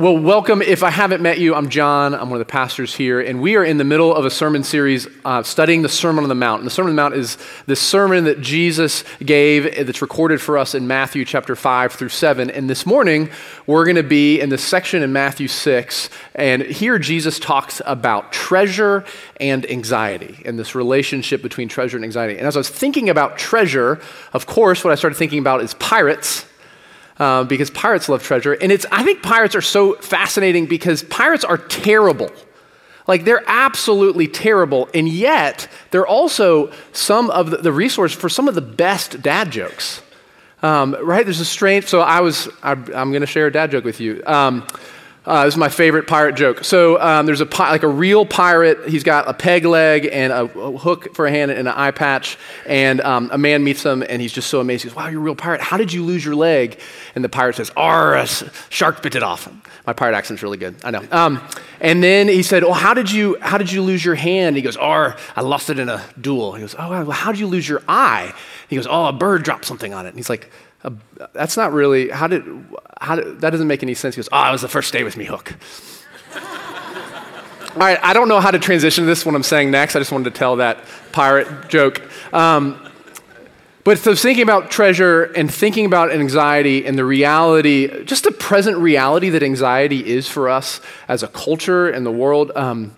Well, welcome. If I haven't met you, I'm John. I'm one of the pastors here, and we are in the middle of a sermon series uh, studying the Sermon on the Mount. And the Sermon on the Mount is the sermon that Jesus gave uh, that's recorded for us in Matthew chapter 5 through 7. And this morning, we're going to be in the section in Matthew 6, and here Jesus talks about treasure and anxiety and this relationship between treasure and anxiety. And as I was thinking about treasure, of course, what I started thinking about is pirates uh, because pirates love treasure. And it's, I think pirates are so fascinating because pirates are terrible. Like they're absolutely terrible. And yet, they're also some of the, the resource for some of the best dad jokes. Um, right? There's a strange, so I was, I, am going to share a dad joke with you. Um, uh, this is my favorite pirate joke. So um, there's a like a real pirate. He's got a peg leg and a, a hook for a hand and an eye patch. And um, a man meets him and he's just so amazed. He goes, "Wow, you're a real pirate. How did you lose your leg?" And the pirate says, "Arr, shark bit it off." My pirate accent's really good. I know. Um, and then he said, "Well, how did you how did you lose your hand?" He goes, "Arr, I lost it in a duel." He goes, "Oh, well, how did you lose your eye?" He goes, "Oh, a bird dropped something on it." And he's like that's not really, how did, how did, that doesn't make any sense. He goes, oh, it was the first day with me hook. All right, I don't know how to transition to this what I'm saying next. I just wanted to tell that pirate joke. Um, but so thinking about treasure and thinking about anxiety and the reality, just the present reality that anxiety is for us as a culture and the world. Um,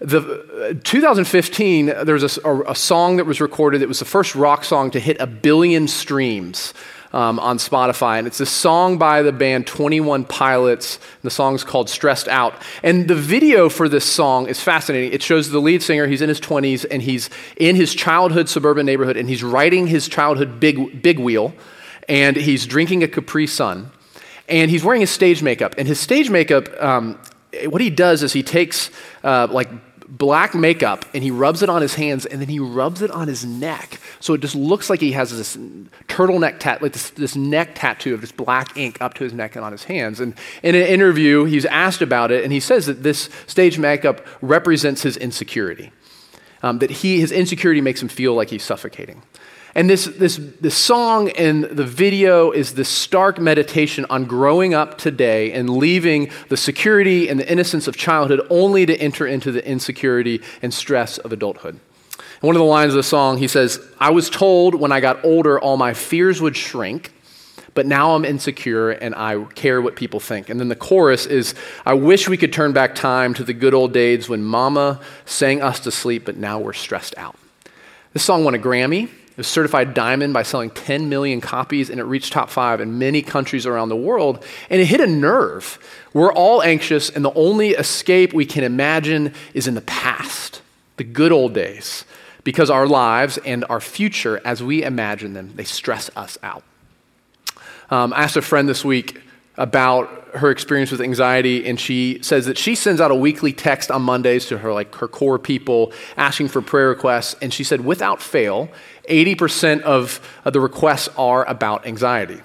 the, uh, 2015, there was a, a, a, song that was recorded that was the first rock song to hit a billion streams um, on Spotify. And it's a song by the band 21 Pilots. The song's called Stressed Out. And the video for this song is fascinating. It shows the lead singer, he's in his 20s, and he's in his childhood suburban neighborhood, and he's riding his childhood big, big wheel, and he's drinking a Capri Sun. And he's wearing his stage makeup. And his stage makeup, um, what he does is he takes uh, like black makeup and he rubs it on his hands and then he rubs it on his neck. So it just looks like he has this turtleneck tat, like this, this neck tattoo of this black ink up to his neck and on his hands. And in an interview, he's asked about it and he says that this stage makeup represents his insecurity. Um, that he, his insecurity makes him feel like he's suffocating. And this, this, this song and the video is this stark meditation on growing up today and leaving the security and the innocence of childhood only to enter into the insecurity and stress of adulthood. And one of the lines of the song, he says, I was told when I got older all my fears would shrink, but now I'm insecure and I care what people think. And then the chorus is, I wish we could turn back time to the good old days when mama sang us to sleep, but now we're stressed out. This song won a Grammy was certified diamond by selling 10 million copies, and it reached top five in many countries around the world. And it hit a nerve. We're all anxious, and the only escape we can imagine is in the past, the good old days, because our lives and our future, as we imagine them, they stress us out. Um, I asked a friend this week about her experience with anxiety and she says that she sends out a weekly text on mondays to her like her core people asking for prayer requests and she said without fail 80% of, the requests are about anxiety.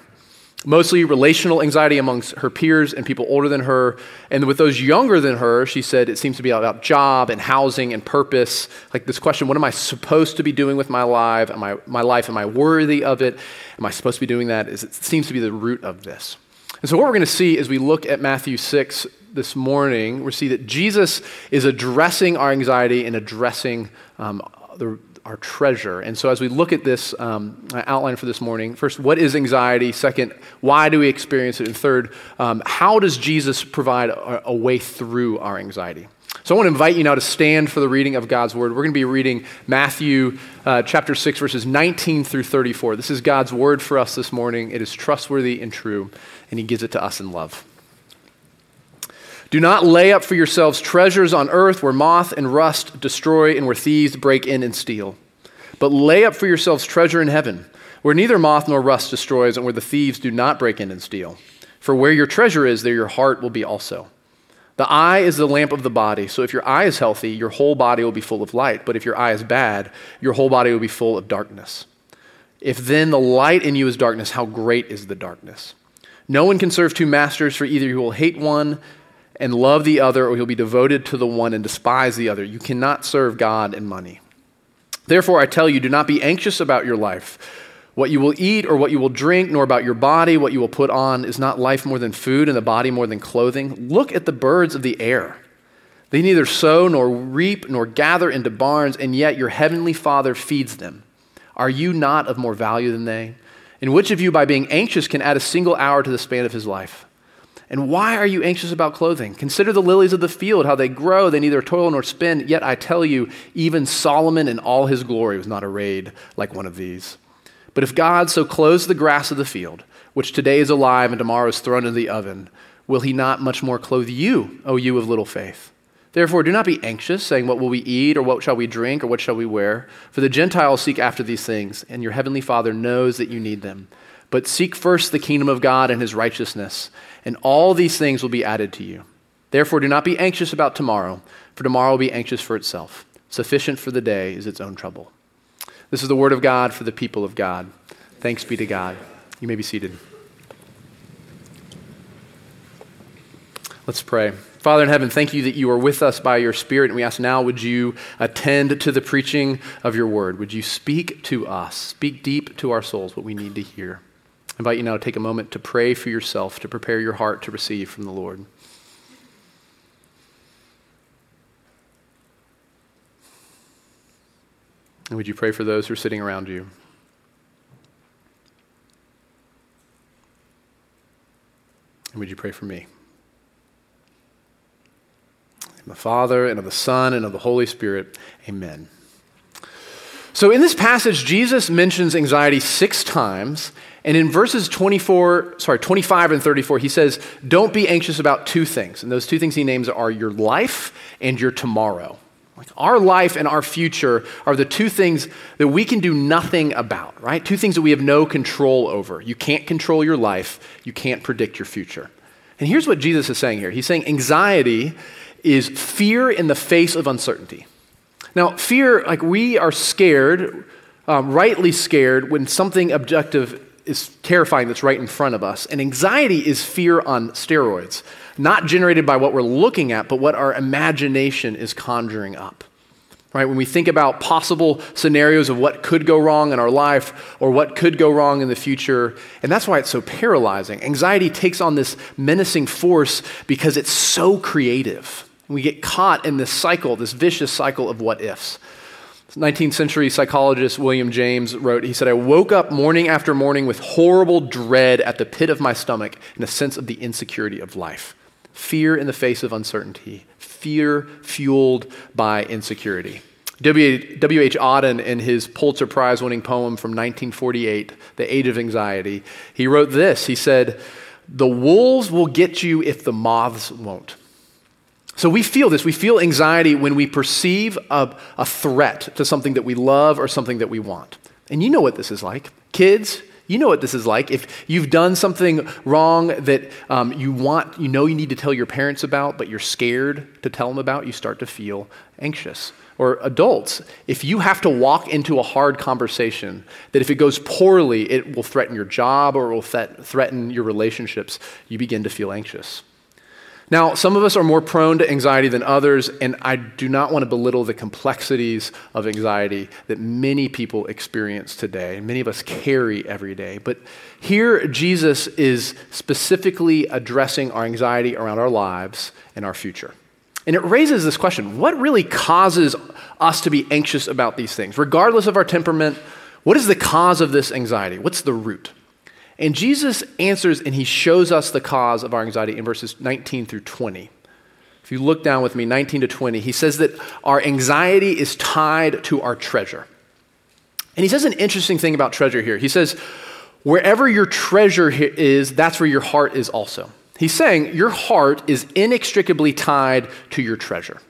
Mostly relational anxiety amongst her peers and people older than her. And with those younger than her, she said it seems to be about job and housing and purpose. Like this question what am I supposed to be doing with my life? Am I, my life? Am I worthy of it? Am I supposed to be doing that? Is, it seems to be the root of this. And so, what we're going to see as we look at Matthew 6 this morning, we see that Jesus is addressing our anxiety and addressing um, the, our treasure. And so, as we look at this um, outline for this morning, first, what is anxiety? Second, why do we experience it? And third, um, how does Jesus provide a, a, way through our anxiety? So, I want to invite you now to stand for the reading of God's word. We're going to be reading Matthew uh, chapter 6, verses 19 through 34. This is God's word for us this morning. It is trustworthy and true, and He gives it to us in love. Do not lay up for yourselves treasures on earth where moth and rust destroy and where thieves break in and steal. But lay up for yourselves treasure in heaven, where neither moth nor rust destroys and where the thieves do not break in and steal. For where your treasure is, there your heart will be also. The eye is the lamp of the body, so if your eye is healthy, your whole body will be full of light. But if your eye is bad, your whole body will be full of darkness. If then the light in you is darkness, how great is the darkness? No one can serve two masters, for either you will hate one and love the other, or he'll be devoted to the one and despise the other. You cannot serve God and money. Therefore, I tell you, do not be anxious about your life, what you will eat or what you will drink, nor about your body, what you will put on. Is not life more than food and the body more than clothing? Look at the birds of the air. They neither sow nor reap nor gather into barns, and yet your heavenly Father feeds them. Are you not of more value than they? And which of you, by being anxious, can add a single hour to the span of his life? And why are you anxious about clothing? Consider the lilies of the field, how they grow. They neither toil nor spin. Yet I tell you, even Solomon in all his glory was not arrayed like one of these. But if God so clothes the grass of the field, which today is alive and tomorrow is thrown into the oven, will he not much more clothe you, O you of little faith? Therefore, do not be anxious, saying, What will we eat, or what shall we drink, or what shall we wear? For the Gentiles seek after these things, and your heavenly Father knows that you need them. But seek first the kingdom of God and his righteousness, and all these things will be added to you. Therefore, do not be anxious about tomorrow, for tomorrow will be anxious for itself. Sufficient for the day is its own trouble. This is the word of God for the people of God. Thanks be to God. You may be seated. Let's pray. Father in heaven, thank you that you are with us by your Spirit. And we ask now, would you attend to the preaching of your word? Would you speak to us, speak deep to our souls what we need to hear? I invite you now to take a moment to pray for yourself, to prepare your heart to receive from the Lord. And would you pray for those who are sitting around you? And would you pray for me? The Father, and of the Son, and of the Holy Spirit. Amen. So, in this passage, Jesus mentions anxiety six times. And in verses 24, sorry, 25 and 34, he says, Don't be anxious about two things. And those two things he names are your life and your tomorrow. Like our life and our future are the two things that we can do nothing about, right? Two things that we have no control over. You can't control your life, you can't predict your future. And here's what Jesus is saying here He's saying anxiety is fear in the face of uncertainty. Now, fear, like we are scared, um, rightly scared, when something objective is terrifying that's right in front of us. And anxiety is fear on steroids not generated by what we're looking at, but what our imagination is conjuring up. Right? When we think about possible scenarios of what could go wrong in our life or what could go wrong in the future, and that's why it's so paralyzing. Anxiety takes on this menacing force because it's so creative. We get caught in this cycle, this vicious cycle of what ifs. 19th century psychologist William James wrote, he said, I woke up morning after morning with horrible dread at the pit of my stomach and a sense of the insecurity of life fear in the face of uncertainty, fear fueled by insecurity. W.H. Auden, in his Pulitzer Prize winning poem from 1948, The Age of Anxiety, he wrote this. He said, The wolves will get you if the moths won't. So we feel this. We feel anxiety when we perceive a, a threat to something that we love or something that we want. And you know what this is like. Kids, you know what this is like. If you've done something wrong that um, you want, you know you need to tell your parents about, but you're scared to tell them about, you start to feel anxious. Or adults, if you have to walk into a hard conversation that if it goes poorly, it will threaten your job or it will th- threaten your relationships, you begin to feel anxious. Now, some of us are more prone to anxiety than others, and I do not want to belittle the complexities of anxiety that many people experience today, and many of us carry every day. But here, Jesus is specifically addressing our anxiety around our lives and our future. And it raises this question what really causes us to be anxious about these things? Regardless of our temperament, what is the cause of this anxiety? What's the root? And Jesus answers and he shows us the cause of our anxiety in verses 19 through 20. If you look down with me, 19 to 20, he says that our anxiety is tied to our treasure. And he says an interesting thing about treasure here. He says, wherever your treasure is, that's where your heart is also. He's saying your heart is inextricably tied to your treasure.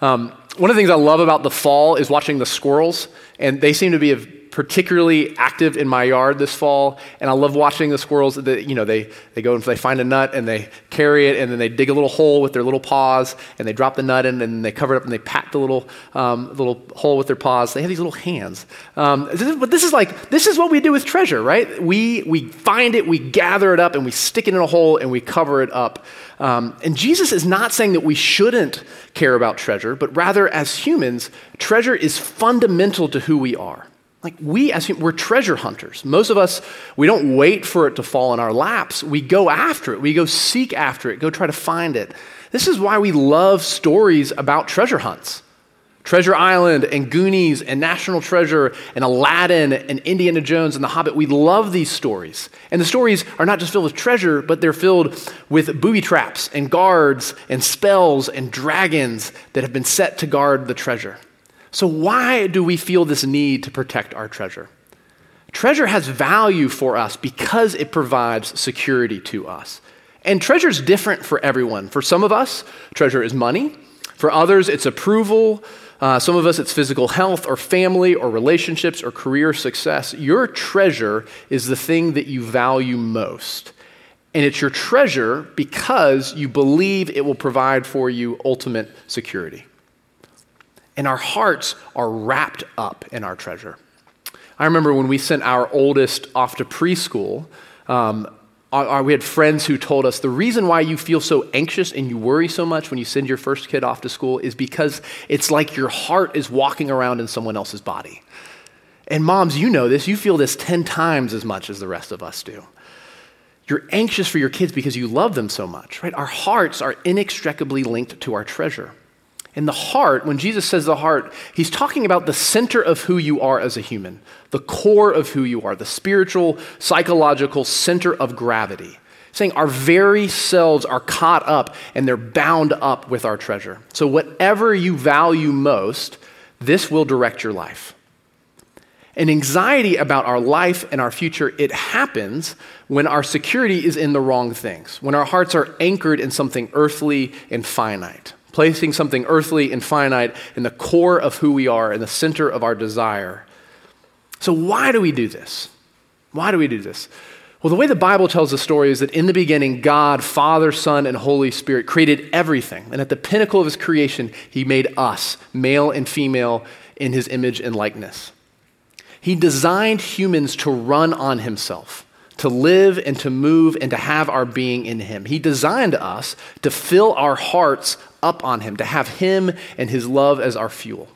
Um, one of the things I love about the fall is watching the squirrels, and they seem to be particularly active in my yard this fall, and I love watching the squirrels. That, you know, they, they go and they find a nut and they carry it, and then they dig a little hole with their little paws, and they drop the nut in, and then they cover it up, and they pat the little, um, little hole with their paws. They have these little hands. Um, but this is like, this is what we do with treasure, right? We, we find it, we gather it up, and we stick it in a hole, and we cover it up. Um, and Jesus is not saying that we shouldn't care about treasure, but rather, as humans, treasure is fundamental to who we are. Like we, as we're treasure hunters. Most of us, we don't wait for it to fall in our laps. We go after it. We go seek after it, go try to find it. This is why we love stories about treasure hunts. Treasure Island and Goonies and National Treasure and Aladdin and Indiana Jones and The Hobbit. We love these stories. And the stories are not just filled with treasure, but they're filled with booby traps and guards and spells and dragons that have been set to guard the treasure. So, why do we feel this need to protect our treasure? Treasure has value for us because it provides security to us. And treasure is different for everyone. For some of us, treasure is money. For others, it's approval. Uh, some of us, it's physical health or family or relationships or career success. Your treasure is the thing that you value most. And it's your treasure because you believe it will provide for you ultimate security. And our hearts are wrapped up in our treasure. I remember when we sent our oldest off to preschool, um, we had friends who told us the reason why you feel so anxious and you worry so much when you send your first kid off to school is because it's like your heart is walking around in someone else's body. And moms, you know this, you feel this 10 times as much as the rest of us do. You're anxious for your kids because you love them so much, right? Our hearts are inextricably linked to our treasure. In the heart, when Jesus says the heart, he's talking about the center of who you are as a human, the core of who you are, the spiritual, psychological center of gravity. Saying our very selves are caught up and they're bound up with our treasure. So, whatever you value most, this will direct your life. And anxiety about our life and our future, it happens when our security is in the wrong things, when our hearts are anchored in something earthly and finite placing something earthly and finite in the core of who we are, in the center of our desire. So, why do we do this? Why do we do this? Well, the way the Bible tells the story is that in the beginning, God, Father, Son, and Holy Spirit created everything. And at the pinnacle of his creation, he made us, male and female, in his image and likeness. He designed humans to run on himself to live and to move and to have our being in Him. He designed us to fill our hearts up on Him, to have Him and His love as our fuel.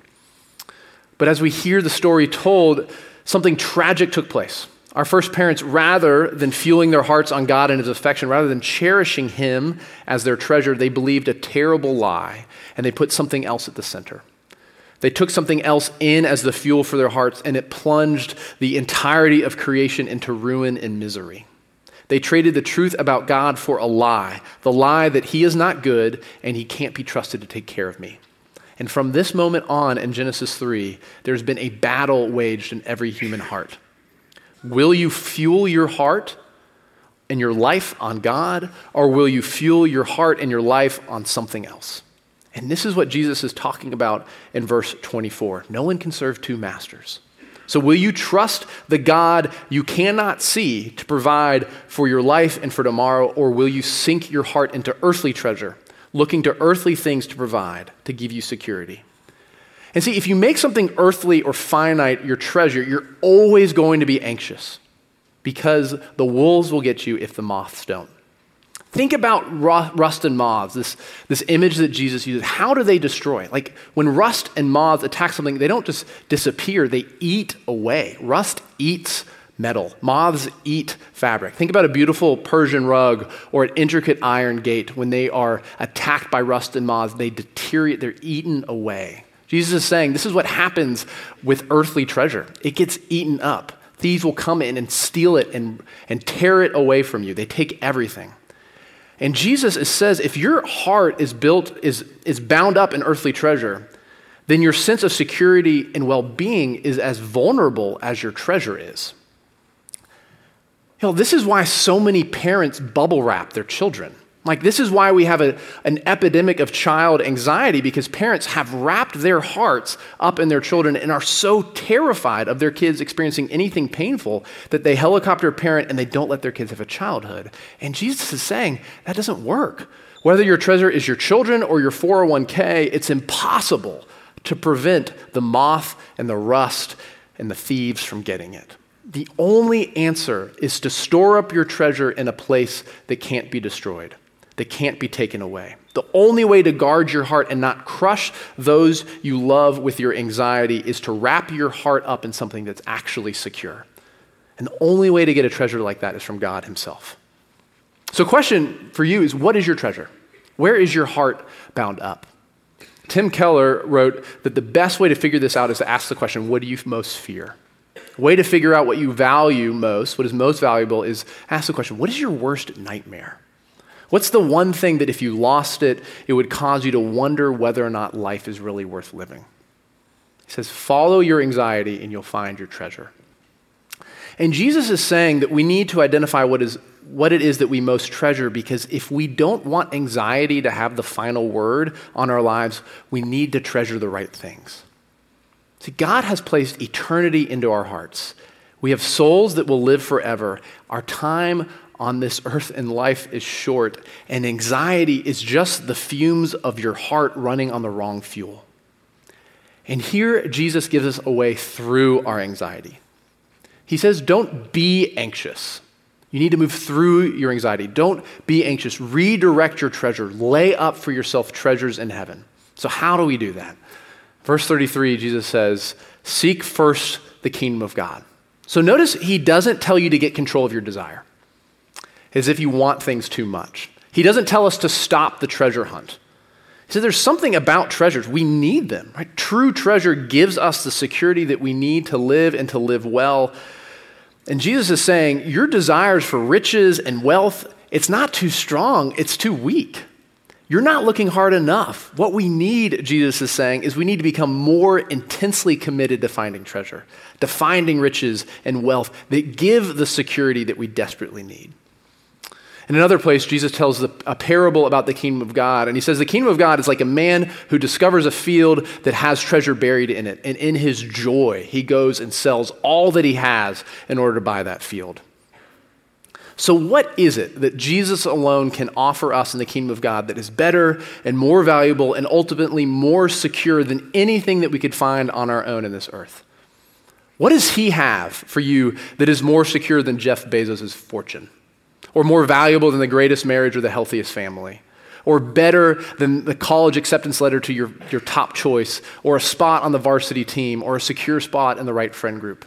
But as we hear the story told, something tragic took place. Our first parents, rather than fueling their hearts on God and His affection, rather than cherishing Him as their treasure, they believed a terrible lie and they put something else at the center. They took something else in as the fuel for their hearts, and it plunged the entirety of creation into ruin and misery. They traded the truth about God for a lie the lie that He is not good and He can't be trusted to take care of me. And from this moment on in Genesis 3, there's been a battle waged in every human heart. Will you fuel your heart and your life on God, or will you fuel your heart and your life on something else? And this is what Jesus is talking about in verse 24. No one can serve two masters. So, will you trust the God you cannot see to provide for your life and for tomorrow, or will you sink your heart into earthly treasure, looking to earthly things to provide, to give you security? And see, if you make something earthly or finite your treasure, you're always going to be anxious because the wolves will get you if the moths don't. Think about rust and moths, this, this image that Jesus uses. How do they destroy? Like when rust and moths attack something, they don't just disappear, they eat away. Rust eats metal, moths eat fabric. Think about a beautiful Persian rug or an intricate iron gate. When they are attacked by rust and moths, they deteriorate, they're eaten away. Jesus is saying this is what happens with earthly treasure it gets eaten up. Thieves will come in and steal it and, and tear it away from you. They take everything. And Jesus says if your heart is built, is, is bound up in earthly treasure, then your sense of security and well being is as vulnerable as your treasure is. You know, this is why so many parents bubble wrap their children. Like, this is why we have a, an epidemic of child anxiety because parents have wrapped their hearts up in their children and are so terrified of their kids experiencing anything painful that they helicopter parent and they don't let their kids have a childhood. And Jesus is saying that doesn't work. Whether your treasure is your children or your 401k, it's impossible to prevent the moth and the rust and the thieves from getting it. The only answer is to store up your treasure in a place that can't be destroyed that can't be taken away. The only way to guard your heart and not crush those you love with your anxiety is to wrap your heart up in something that's actually secure. And the only way to get a treasure like that is from God Himself. So, question for you is what is your treasure? Where is your heart bound up? Tim Keller wrote that the best way to figure this out is to ask the question what do you most fear? Way to figure out what you value most, what is most valuable, is ask the question what is your worst nightmare? What's the one thing that if you lost it, it would cause you to wonder whether or not life is really worth living? He says, follow your anxiety and you'll find your treasure. And Jesus is saying that we need to identify what, is, what it is that we most treasure because if we don't want anxiety to have the final word on our lives, we need to treasure the right things. See, God has placed eternity into our hearts. We have souls that will live forever. Our time on this earth and life is short, and anxiety is just the fumes of your heart running on the wrong fuel. And here, Jesus gives us a way through our anxiety. He says, Don't be anxious. You need to move through your anxiety. Don't be anxious. Redirect your treasure. Lay up for yourself treasures in heaven. So, how do we do that? Verse 33, Jesus says, Seek first the kingdom of God. So, notice he doesn't tell you to get control of your desire as if you want things too much. He doesn't tell us to stop the treasure hunt. He said there's something about treasures. We need them. Right? True treasure gives us the security that we need to live and to live well. And Jesus is saying, Your desires for riches and wealth, it's not too strong, it's too weak. You're not looking hard enough. What we need, Jesus is saying, is we need to become more intensely committed to finding treasure, to finding riches and wealth that give the security that we desperately need. In another place, Jesus tells a parable about the kingdom of God. And he says, The kingdom of God is like a man who discovers a field that has treasure buried in it. And in his joy, he goes and sells all that he has in order to buy that field. So, what is it that Jesus alone can offer us in the kingdom of God that is better and more valuable and ultimately more secure than anything that we could find on our own in this earth? What does he have for you that is more secure than Jeff Bezos' fortune? Or more valuable than the greatest marriage or the healthiest family, or better than the college acceptance letter to your, your top choice, or a spot on the varsity team, or a secure spot in the right friend group.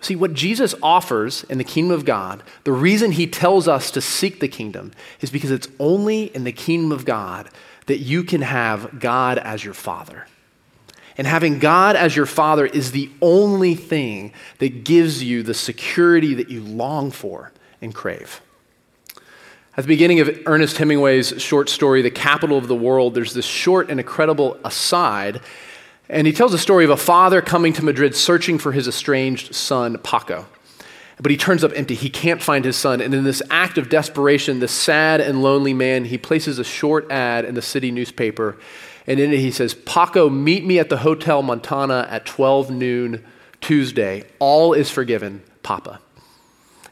See, what Jesus offers in the kingdom of God, the reason he tells us to seek the kingdom is because it's only in the kingdom of God that you can have God as your father. And having God as your father is the only thing that gives you the security that you long for and crave. At the beginning of Ernest Hemingway's short story, The Capital of the World, there's this short and incredible aside. And he tells a story of a father coming to Madrid searching for his estranged son, Paco. But he turns up empty. He can't find his son. And in this act of desperation, this sad and lonely man, he places a short ad in the city newspaper. And in it, he says, Paco, meet me at the Hotel Montana at 12 noon Tuesday. All is forgiven, Papa.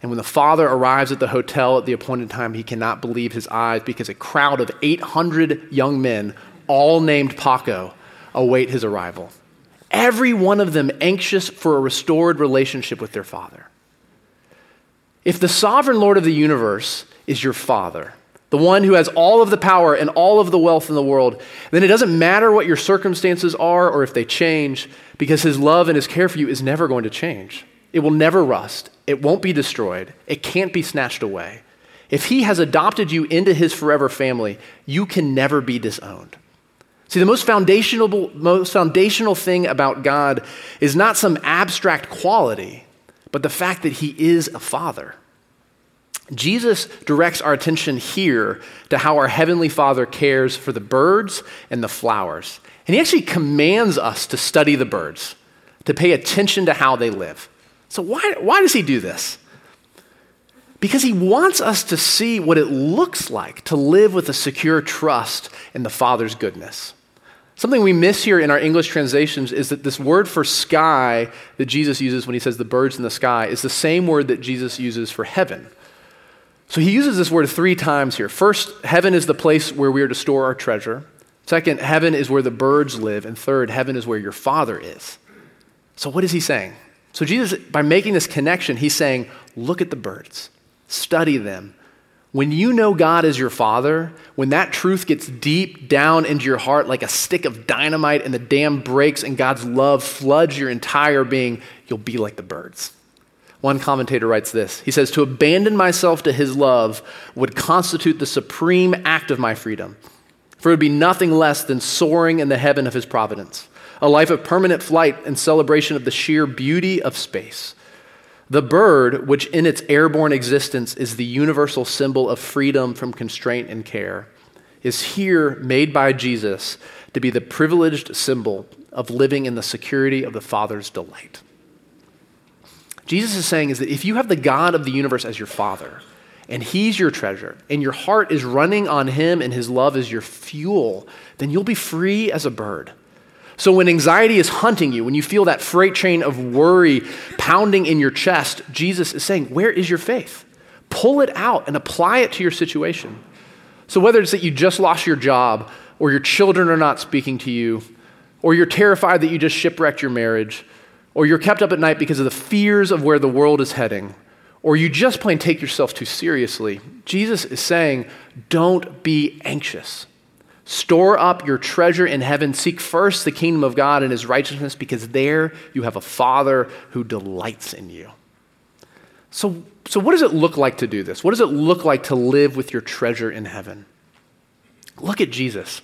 And when the father arrives at the hotel at the appointed time, he cannot believe his eyes because a crowd of 800 young men, all named Paco, await his arrival. Every one of them anxious for a restored relationship with their father. If the sovereign Lord of the universe is your father, the one who has all of the power and all of the wealth in the world, then it doesn't matter what your circumstances are or if they change, because his love and his care for you is never going to change. It will never rust. It won't be destroyed. It can't be snatched away. If he has adopted you into his forever family, you can never be disowned. See, the most foundational, most foundational thing about God is not some abstract quality, but the fact that he is a father. Jesus directs our attention here to how our Heavenly Father cares for the birds and the flowers. And he actually commands us to study the birds, to pay attention to how they live. So, why, why does he do this? Because he wants us to see what it looks like to live with a secure trust in the Father's goodness. Something we miss here in our English translations is that this word for sky that Jesus uses when he says the birds in the sky is the same word that Jesus uses for heaven. So he uses this word three times here. First, heaven is the place where we are to store our treasure. Second, heaven is where the birds live. And third, heaven is where your Father is. So what is he saying? So, Jesus, by making this connection, he's saying, look at the birds, study them, When you know God is your Father, when that truth gets deep down into your heart like a stick of dynamite and the dam breaks and God's love floods your entire being, you'll be like the birds. One commentator writes this. He says, To abandon myself to his love would constitute the supreme act of my freedom, for it would be nothing less than soaring in the heaven of his providence, a life of permanent flight and celebration of the sheer beauty of space. The bird, which in its airborne existence is the universal symbol of freedom from constraint and care, is here made by Jesus to be the privileged symbol of living in the security of the Father's delight. Jesus is saying is that if you have the God of the universe as your Father, and He's your treasure, and your heart is running on Him and His love is your fuel, then you'll be free as a bird. So when anxiety is hunting you, when you feel that freight train of worry pounding in your chest, Jesus is saying, Where is your faith? Pull it out and apply it to your situation. So whether it's that you just lost your job, or your children are not speaking to you, or you're terrified that you just shipwrecked your marriage, or you're kept up at night because of the fears of where the world is heading, or you just plain take yourself too seriously, Jesus is saying, Don't be anxious. Store up your treasure in heaven. Seek first the kingdom of God and his righteousness, because there you have a Father who delights in you. So, so, what does it look like to do this? What does it look like to live with your treasure in heaven? Look at Jesus.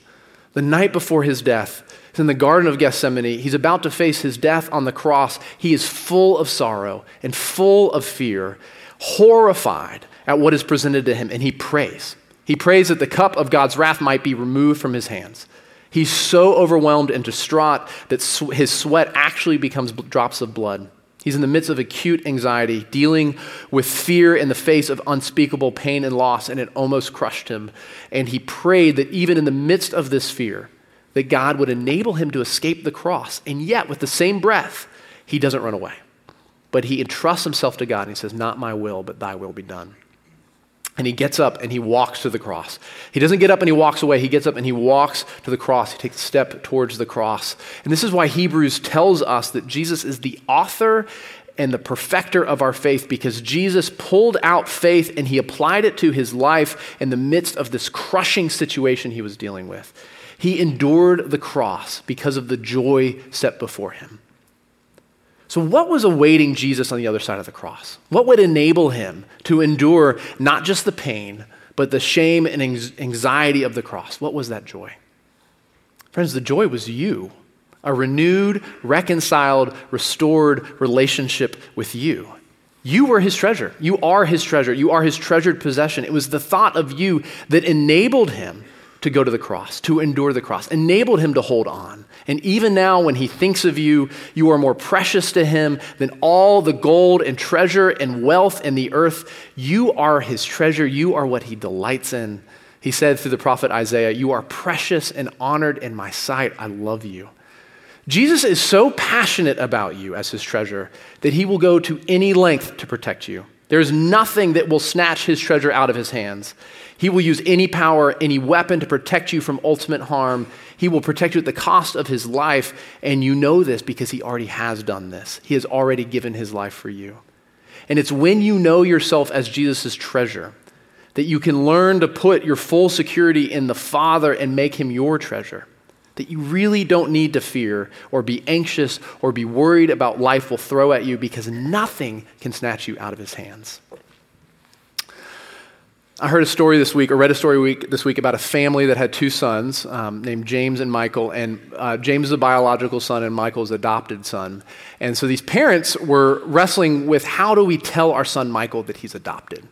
The night before his death, he's in the Garden of Gethsemane. He's about to face his death on the cross. He is full of sorrow and full of fear, horrified at what is presented to him, and he prays. He prays that the cup of God's wrath might be removed from his hands. He's so overwhelmed and distraught that his sweat actually becomes drops of blood. He's in the midst of acute anxiety, dealing with fear in the face of unspeakable pain and loss, and it almost crushed him. And he prayed that even in the midst of this fear, that God would enable him to escape the cross. And yet, with the same breath, he doesn't run away. But he entrusts himself to God and he says, Not my will, but thy will be done. And he gets up and he walks to the cross. He doesn't get up and he walks away. He gets up and he walks to the cross. He takes a step towards the cross. And this is why Hebrews tells us that Jesus is the author and the perfecter of our faith because Jesus pulled out faith and he applied it to his life in the midst of this crushing situation he was dealing with. He endured the cross because of the joy set before him. So, what was awaiting Jesus on the other side of the cross? What would enable him to endure not just the pain, but the shame and anxiety of the cross? What was that joy? Friends, the joy was you a renewed, reconciled, restored relationship with you. You were his treasure. You are his treasure. You are his treasured possession. It was the thought of you that enabled him to go to the cross, to endure the cross, enabled him to hold on. And even now, when he thinks of you, you are more precious to him than all the gold and treasure and wealth in the earth. You are his treasure. You are what he delights in. He said through the prophet Isaiah, You are precious and honored in my sight. I love you. Jesus is so passionate about you as his treasure that he will go to any length to protect you. There is nothing that will snatch his treasure out of his hands. He will use any power, any weapon to protect you from ultimate harm. He will protect you at the cost of his life, and you know this because he already has done this. He has already given his life for you. And it's when you know yourself as Jesus' treasure that you can learn to put your full security in the Father and make him your treasure. That you really don't need to fear or be anxious or be worried about life will throw at you because nothing can snatch you out of his hands. I heard a story this week, or read a story week, this week about a family that had two sons um, named James and Michael. And uh, James is a biological son, and Michael is adopted son. And so these parents were wrestling with how do we tell our son Michael that he's adopted?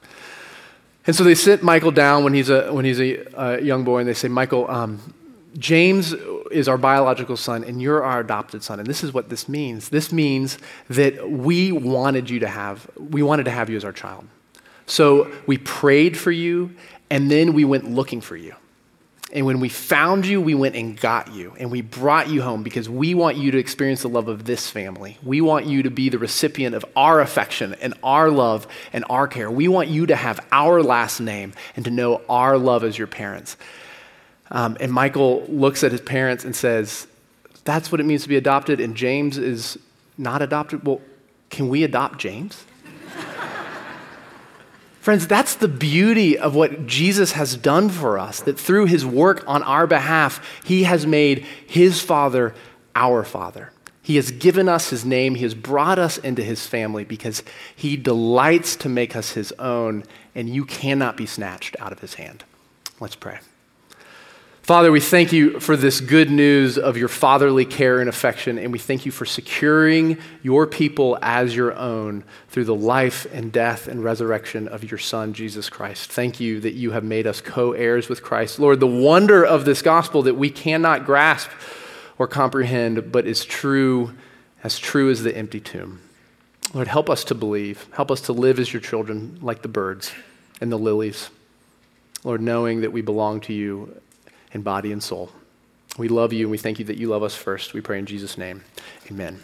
And so they sit Michael down when he's a, when he's a, a young boy, and they say, Michael, um, James is our biological son, and you're our adopted son. And this is what this means. This means that we wanted you to have, we wanted to have you as our child. So we prayed for you, and then we went looking for you. And when we found you, we went and got you, and we brought you home because we want you to experience the love of this family. We want you to be the recipient of our affection and our love and our care. We want you to have our last name and to know our love as your parents. Um, and Michael looks at his parents and says, That's what it means to be adopted, and James is not adopted. Well, can we adopt James? Friends, that's the beauty of what Jesus has done for us, that through his work on our behalf, he has made his Father our Father. He has given us his name. He has brought us into his family because he delights to make us his own, and you cannot be snatched out of his hand. Let's pray. Father, we thank you for this good news of your fatherly care and affection, and we thank you for securing your people as your own through the life and death and resurrection of your Son, Jesus Christ. Thank you that you have made us co heirs with Christ. Lord, the wonder of this gospel that we cannot grasp or comprehend, but is true, as true as the empty tomb. Lord, help us to believe. Help us to live as your children, like the birds and the lilies. Lord, knowing that we belong to you in body and soul. We love you and we thank you that you love us first. We pray in Jesus' name. Amen.